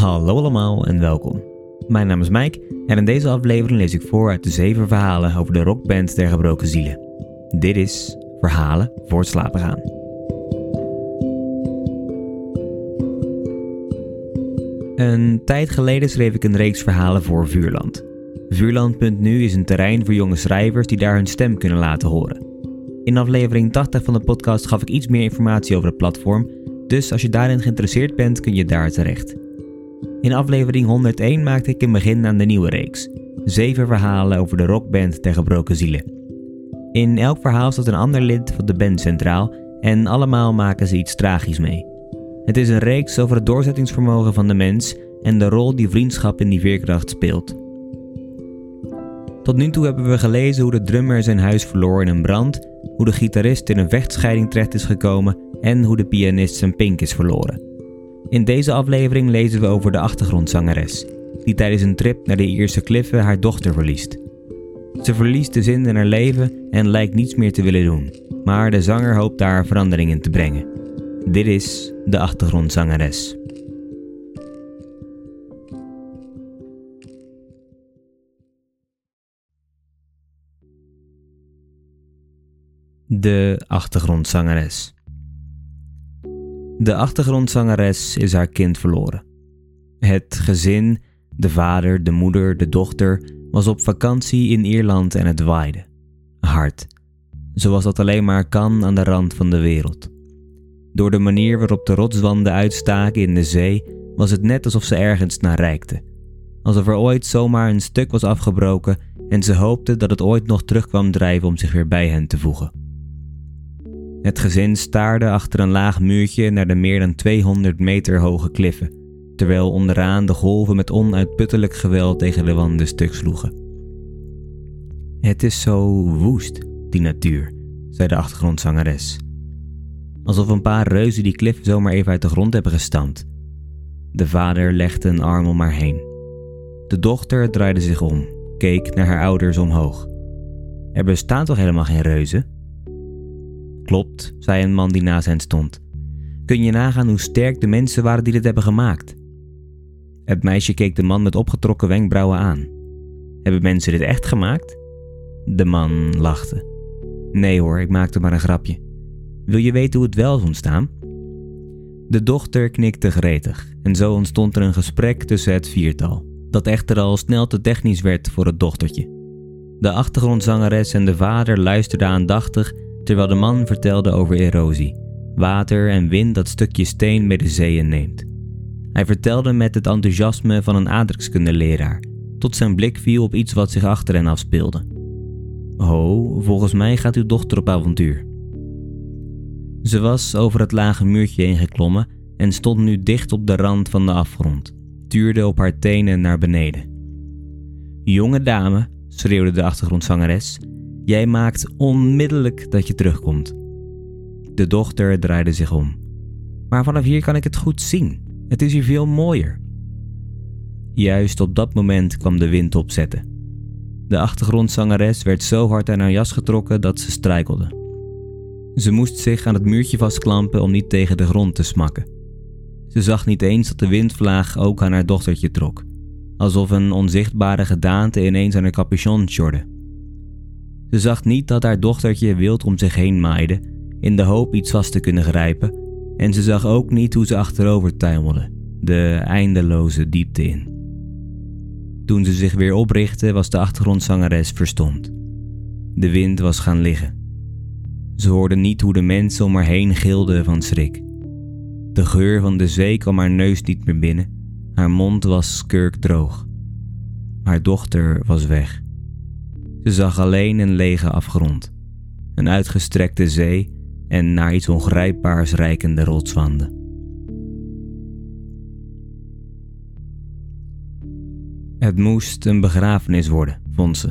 Hallo allemaal en welkom. Mijn naam is Mike en in deze aflevering lees ik voor uit de zeven verhalen over de rockband der gebroken zielen. Dit is Verhalen voor het slapen gaan. Een tijd geleden schreef ik een reeks verhalen voor Vuurland. Vuurland.nu is een terrein voor jonge schrijvers die daar hun stem kunnen laten horen. In aflevering 80 van de podcast gaf ik iets meer informatie over het platform, dus als je daarin geïnteresseerd bent kun je daar terecht. In aflevering 101 maakte ik een begin aan de nieuwe reeks. Zeven verhalen over de rockband der gebroken zielen. In elk verhaal staat een ander lid van de band centraal en allemaal maken ze iets tragisch mee. Het is een reeks over het doorzettingsvermogen van de mens en de rol die vriendschap in die veerkracht speelt. Tot nu toe hebben we gelezen hoe de drummer zijn huis verloor in een brand, hoe de gitarist in een vechtscheiding terecht is gekomen en hoe de pianist zijn pink is verloren. In deze aflevering lezen we over de achtergrondzangeres, die tijdens een trip naar de Ierse kliffen haar dochter verliest. Ze verliest de zin in haar leven en lijkt niets meer te willen doen, maar de zanger hoopt daar verandering in te brengen. Dit is de achtergrondzangeres. De achtergrondzangeres. De achtergrondzangeres is haar kind verloren. Het gezin, de vader, de moeder, de dochter, was op vakantie in Ierland en het waaide. Hard. Zoals dat alleen maar kan aan de rand van de wereld. Door de manier waarop de rotswanden uitstaken in de zee, was het net alsof ze ergens naar reikten. Alsof er ooit zomaar een stuk was afgebroken en ze hoopte dat het ooit nog terug kwam drijven om zich weer bij hen te voegen. Het gezin staarde achter een laag muurtje naar de meer dan 200 meter hoge kliffen, terwijl onderaan de golven met onuitputtelijk geweld tegen de wanden stuk sloegen. Het is zo woest, die natuur, zei de achtergrondzangeres. Alsof een paar reuzen die klif zomaar even uit de grond hebben gestampt. De vader legde een arm om haar heen. De dochter draaide zich om, keek naar haar ouders omhoog. Er bestaan toch helemaal geen reuzen? Klopt, zei een man die naast hen stond. Kun je nagaan hoe sterk de mensen waren die dit hebben gemaakt? Het meisje keek de man met opgetrokken wenkbrauwen aan. Hebben mensen dit echt gemaakt? De man lachte. Nee hoor, ik maakte maar een grapje. Wil je weten hoe het wel is ontstaan? De dochter knikte gretig en zo ontstond er een gesprek tussen het viertal, dat echter al snel te technisch werd voor het dochtertje. De achtergrondzangeres en de vader luisterden aandachtig terwijl de man vertelde over erosie, water en wind dat stukje steen mee de zeeën neemt. Hij vertelde met het enthousiasme van een aardrijkskundeleraar, tot zijn blik viel op iets wat zich achter hen afspeelde. Ho, volgens mij gaat uw dochter op avontuur. Ze was over het lage muurtje heen geklommen en stond nu dicht op de rand van de afgrond, tuurde op haar tenen naar beneden. Jonge dame, schreeuwde de achtergrondzangeres, Jij maakt onmiddellijk dat je terugkomt. De dochter draaide zich om. Maar vanaf hier kan ik het goed zien. Het is hier veel mooier. Juist op dat moment kwam de wind opzetten. De achtergrondzangeres werd zo hard aan haar jas getrokken dat ze struikelde. Ze moest zich aan het muurtje vastklampen om niet tegen de grond te smakken. Ze zag niet eens dat de windvlaag ook aan haar dochtertje trok, alsof een onzichtbare gedaante ineens aan haar capuchon sjorde. Ze zag niet dat haar dochtertje wild om zich heen maaide, in de hoop iets vast te kunnen grijpen, en ze zag ook niet hoe ze achterover tuimelde, de eindeloze diepte in. Toen ze zich weer oprichtte, was de achtergrondzangeres verstomd. De wind was gaan liggen. Ze hoorde niet hoe de mensen om haar heen gilden van schrik. De geur van de zee kwam haar neus niet meer binnen. Haar mond was kurkdroog. Haar dochter was weg. Ze zag alleen een lege afgrond, een uitgestrekte zee en naar iets ongrijpbaars reikende rotswanden. Het moest een begrafenis worden, vond ze.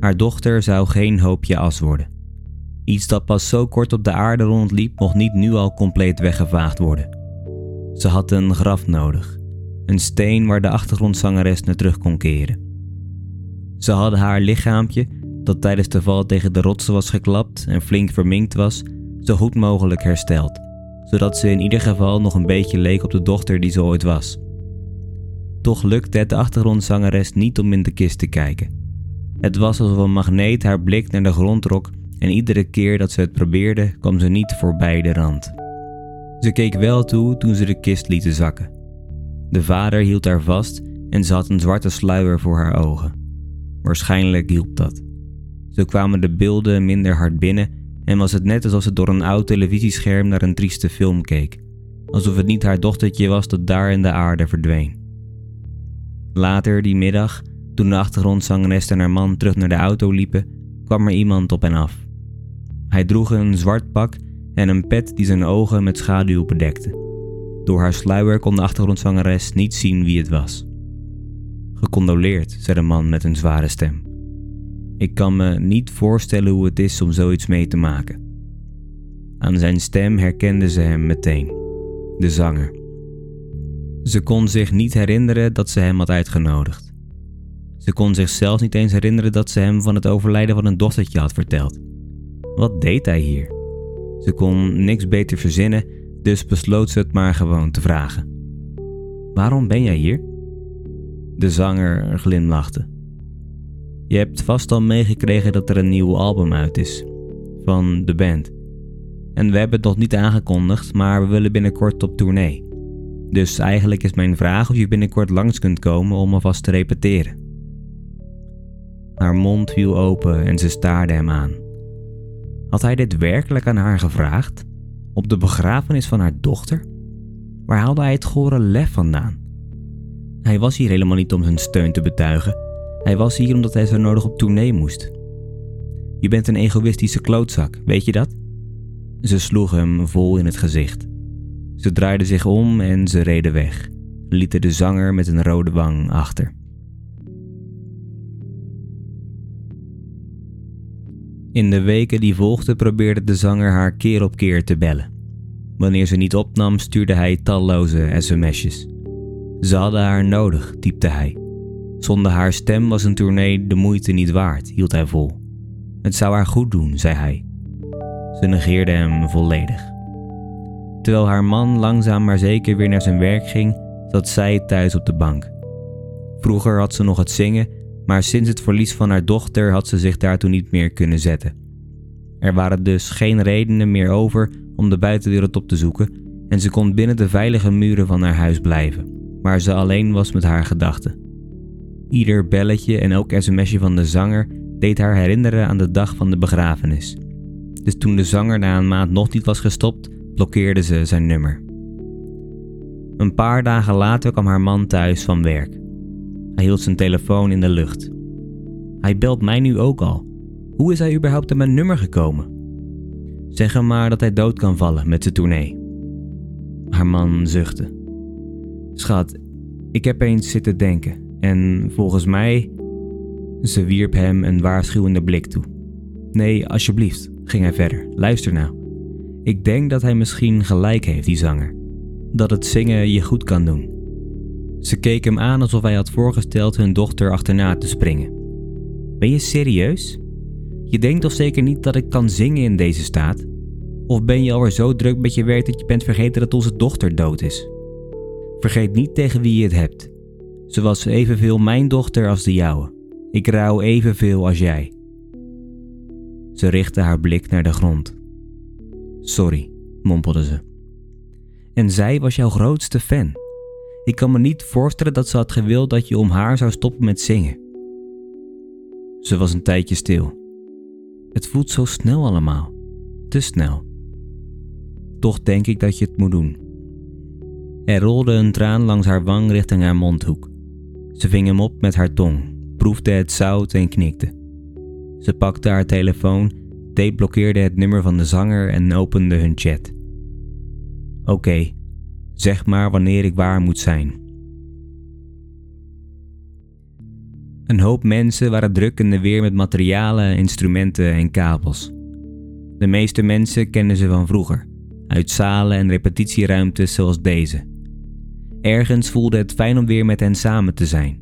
Haar dochter zou geen hoopje as worden. Iets dat pas zo kort op de aarde rondliep, mocht niet nu al compleet weggevaagd worden. Ze had een graf nodig, een steen waar de achtergrondzangeres naar terug kon keren. Ze hadden haar lichaampje, dat tijdens de val tegen de rotsen was geklapt en flink verminkt was, zo goed mogelijk hersteld, zodat ze in ieder geval nog een beetje leek op de dochter die ze ooit was. Toch lukte het de achtergrondzangeres niet om in de kist te kijken. Het was alsof een magneet haar blik naar de grond trok en iedere keer dat ze het probeerde, kwam ze niet voorbij de rand. Ze keek wel toe toen ze de kist lieten zakken. De vader hield haar vast en ze had een zwarte sluier voor haar ogen. Waarschijnlijk hielp dat. Zo kwamen de beelden minder hard binnen en was het net alsof ze door een oud televisiescherm naar een trieste film keek. Alsof het niet haar dochtertje was dat daar in de aarde verdween. Later die middag, toen de achtergrondzangeres en haar man terug naar de auto liepen, kwam er iemand op hen af. Hij droeg een zwart pak en een pet die zijn ogen met schaduw bedekte. Door haar sluier kon de achtergrondzangeres niet zien wie het was. Gecondoleerd, zei de man met een zware stem. Ik kan me niet voorstellen hoe het is om zoiets mee te maken. Aan zijn stem herkende ze hem meteen, de zanger. Ze kon zich niet herinneren dat ze hem had uitgenodigd. Ze kon zich zelfs niet eens herinneren dat ze hem van het overlijden van een dochtertje had verteld. Wat deed hij hier? Ze kon niks beter verzinnen, dus besloot ze het maar gewoon te vragen. Waarom ben jij hier? De zanger glimlachte. Je hebt vast al meegekregen dat er een nieuw album uit is. Van de band. En we hebben het nog niet aangekondigd, maar we willen binnenkort op tournee. Dus eigenlijk is mijn vraag of je binnenkort langs kunt komen om alvast te repeteren. Haar mond viel open en ze staarde hem aan. Had hij dit werkelijk aan haar gevraagd? Op de begrafenis van haar dochter? Waar haalde hij het gore lef vandaan? Hij was hier helemaal niet om zijn steun te betuigen. Hij was hier omdat hij zo nodig op tournee moest. Je bent een egoïstische klootzak, weet je dat? Ze sloeg hem vol in het gezicht. Ze draaide zich om en ze reden weg, lieten de zanger met een rode wang achter. In de weken die volgden probeerde de zanger haar keer op keer te bellen. Wanneer ze niet opnam, stuurde hij talloze sms'jes. Ze hadden haar nodig, typte hij. Zonder haar stem was een tournee de moeite niet waard, hield hij vol. Het zou haar goed doen, zei hij. Ze negeerde hem volledig. Terwijl haar man langzaam maar zeker weer naar zijn werk ging, zat zij thuis op de bank. Vroeger had ze nog het zingen, maar sinds het verlies van haar dochter had ze zich daartoe niet meer kunnen zetten. Er waren dus geen redenen meer over om de buitenwereld op te zoeken en ze kon binnen de veilige muren van haar huis blijven, waar ze alleen was met haar gedachten. Ieder belletje en elk sms'je van de zanger deed haar herinneren aan de dag van de begrafenis. Dus toen de zanger na een maand nog niet was gestopt, blokkeerde ze zijn nummer. Een paar dagen later kwam haar man thuis van werk. Hij hield zijn telefoon in de lucht. Hij belt mij nu ook al. Hoe is hij überhaupt aan mijn nummer gekomen? Zeg hem maar dat hij dood kan vallen met zijn tournee. Haar man zuchtte. Schat, ik heb eens zitten denken en volgens mij. Ze wierp hem een waarschuwende blik toe. Nee, alsjeblieft, ging hij verder. Luister nou. Ik denk dat hij misschien gelijk heeft, die zanger. Dat het zingen je goed kan doen. Ze keek hem aan alsof hij had voorgesteld hun dochter achterna te springen. Ben je serieus? Je denkt toch zeker niet dat ik kan zingen in deze staat? Of ben je alweer zo druk met je werk dat je bent vergeten dat onze dochter dood is? Vergeet niet tegen wie je het hebt. Ze was evenveel mijn dochter als de jouwe. Ik rouw evenveel als jij. Ze richtte haar blik naar de grond. Sorry, mompelde ze. En zij was jouw grootste fan. Ik kan me niet voorstellen dat ze had gewild dat je om haar zou stoppen met zingen. Ze was een tijdje stil. Het voelt zo snel allemaal. Te snel. Toch denk ik dat je het moet doen. Er rolde een traan langs haar wang richting haar mondhoek. Ze ving hem op met haar tong, proefde het zout en knikte. Ze pakte haar telefoon deblokkeerde het nummer van de zanger en opende hun chat. Oké, zeg maar wanneer ik waar moet zijn. Een hoop mensen waren druk in de weer met materialen, instrumenten en kabels. De meeste mensen kennen ze van vroeger, uit zalen en repetitieruimtes zoals deze. Ergens voelde het fijn om weer met hen samen te zijn.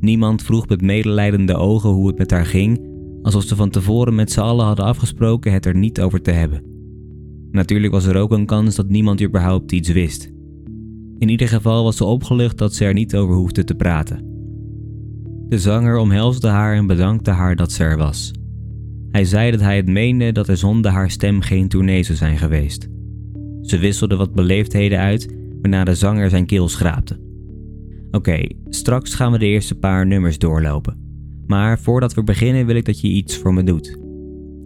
Niemand vroeg met medelijdende ogen hoe het met haar ging, alsof ze van tevoren met z'n allen hadden afgesproken het er niet over te hebben. Natuurlijk was er ook een kans dat niemand überhaupt iets wist. In ieder geval was ze opgelucht dat ze er niet over hoefde te praten. De zanger omhelsde haar en bedankte haar dat ze er was. Hij zei dat hij het meende dat er zonder haar stem geen tournee zou zijn geweest. Ze wisselde wat beleefdheden uit, waarna de zanger zijn keel schraapte. Oké, straks gaan we de eerste paar nummers doorlopen. Maar voordat we beginnen wil ik dat je iets voor me doet.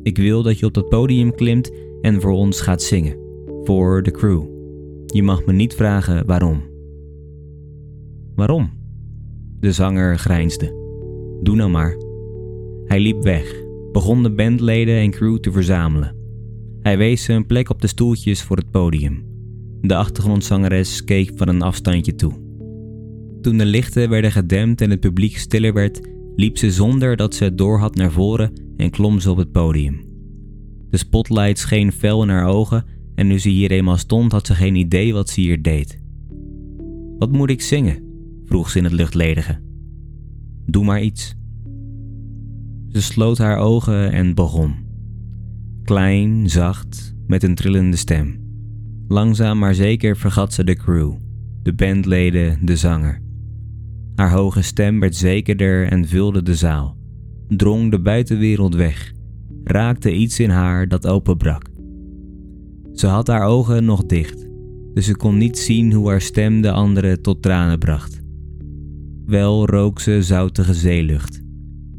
Ik wil dat je op dat podium klimt en voor ons gaat zingen. Voor de crew. Je mag me niet vragen waarom. Waarom? De zanger grijnsde. Doe nou maar. Hij liep weg, begon de bandleden en crew te verzamelen. Hij wees ze een plek op de stoeltjes voor het podium. De achtergrondzangeres keek van een afstandje toe. Toen de lichten werden gedempt en het publiek stiller werd, liep ze zonder dat ze het doorhad naar voren en klom ze op het podium. De spotlight scheen fel in haar ogen en nu ze hier eenmaal stond had ze geen idee wat ze hier deed. Wat moet ik zingen? vroeg ze in het luchtledige. Doe maar iets. Ze sloot haar ogen en begon. Klein, zacht, met een trillende stem. Langzaam maar zeker vergat ze de crew, de bandleden, de zanger. Haar hoge stem werd zekerder en vulde de zaal, drong de buitenwereld weg, raakte iets in haar dat openbrak. Ze had haar ogen nog dicht, dus ze kon niet zien hoe haar stem de anderen tot tranen bracht. Wel rook ze zoutige zeelucht.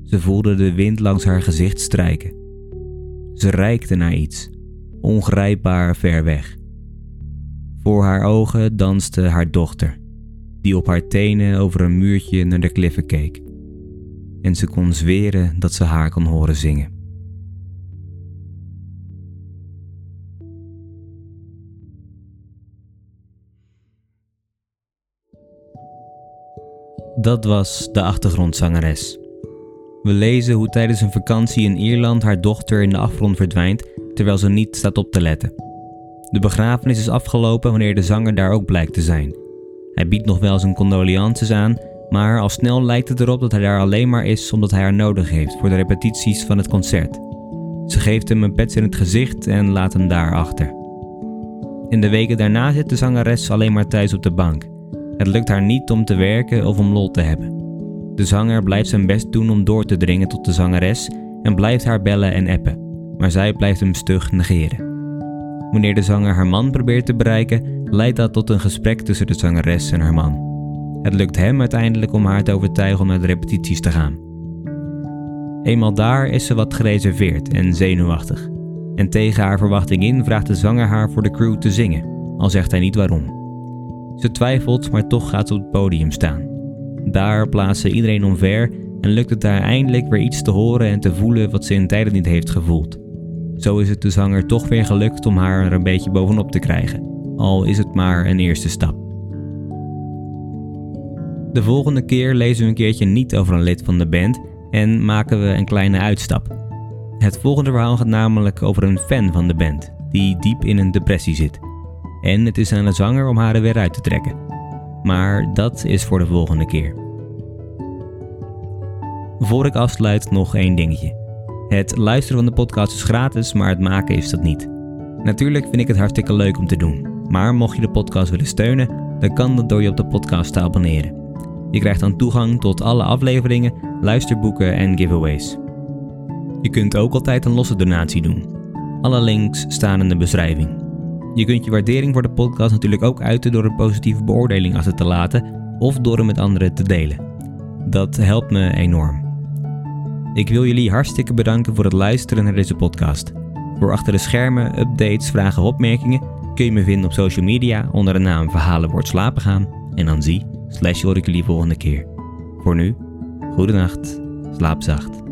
Ze voelde de wind langs haar gezicht strijken. Ze reikte naar iets, ongrijpbaar ver weg. Voor haar ogen danste haar dochter die op haar tenen over een muurtje naar de kliffen keek. En ze kon zweren dat ze haar kon horen zingen. Dat was de achtergrondzangeres. We lezen hoe tijdens een vakantie in Ierland haar dochter in de afgrond verdwijnt terwijl ze niet staat op te letten. De begrafenis is afgelopen wanneer de zanger daar ook blijkt te zijn. Hij biedt nog wel zijn condolences aan, maar al snel lijkt het erop dat hij daar alleen maar is omdat hij haar nodig heeft voor de repetities van het concert. Ze geeft hem een pets in het gezicht en laat hem daar achter. In de weken daarna zit de zangeres alleen maar thuis op de bank. Het lukt haar niet om te werken of om lol te hebben. De zanger blijft zijn best doen om door te dringen tot de zangeres en blijft haar bellen en appen, maar zij blijft hem stug negeren. Wanneer de zanger haar man probeert te bereiken, leidt dat tot een gesprek tussen de zangeres en haar man. Het lukt hem uiteindelijk om haar te overtuigen om naar de repetities te gaan. Eenmaal daar is ze wat gereserveerd en zenuwachtig. En tegen haar verwachting in vraagt de zanger haar voor de crew te zingen, al zegt hij niet waarom. Ze twijfelt, maar toch gaat ze op het podium staan. Daar plaatst ze iedereen omver en lukt het haar eindelijk weer iets te horen en te voelen wat ze in tijden niet heeft gevoeld. Zo is het de zanger toch weer gelukt om haar er een beetje bovenop te krijgen al is het maar een eerste stap. De volgende keer lezen we een keertje niet over een lid van de band en maken we een kleine uitstap. Het volgende verhaal gaat namelijk over een fan van de band die diep in een depressie zit. En het is aan de zanger om haar er weer uit te trekken. Maar dat is voor de volgende keer. Voor ik afsluit nog één dingetje. Het luisteren van de podcast is gratis, maar het maken is dat niet. Natuurlijk vind ik het hartstikke leuk om te doen. Maar mocht je de podcast willen steunen, dan kan dat door je op de podcast te abonneren. Je krijgt dan toegang tot alle afleveringen, luisterboeken en giveaways. Je kunt ook altijd een losse donatie doen. Alle links staan in de beschrijving. Je kunt je waardering voor de podcast natuurlijk ook uiten door een positieve beoordeling achter te laten of door hem met anderen te delen. Dat helpt me enorm. Ik wil jullie hartstikke bedanken voor het luisteren naar deze podcast. Voor achter de schermen, updates, vragen of opmerkingen kun je me vinden op social media onder de naam Verhalen wordt slapen gaan. En dan zie, slash ik jullie volgende keer. Voor nu, goede nacht, slaap zacht.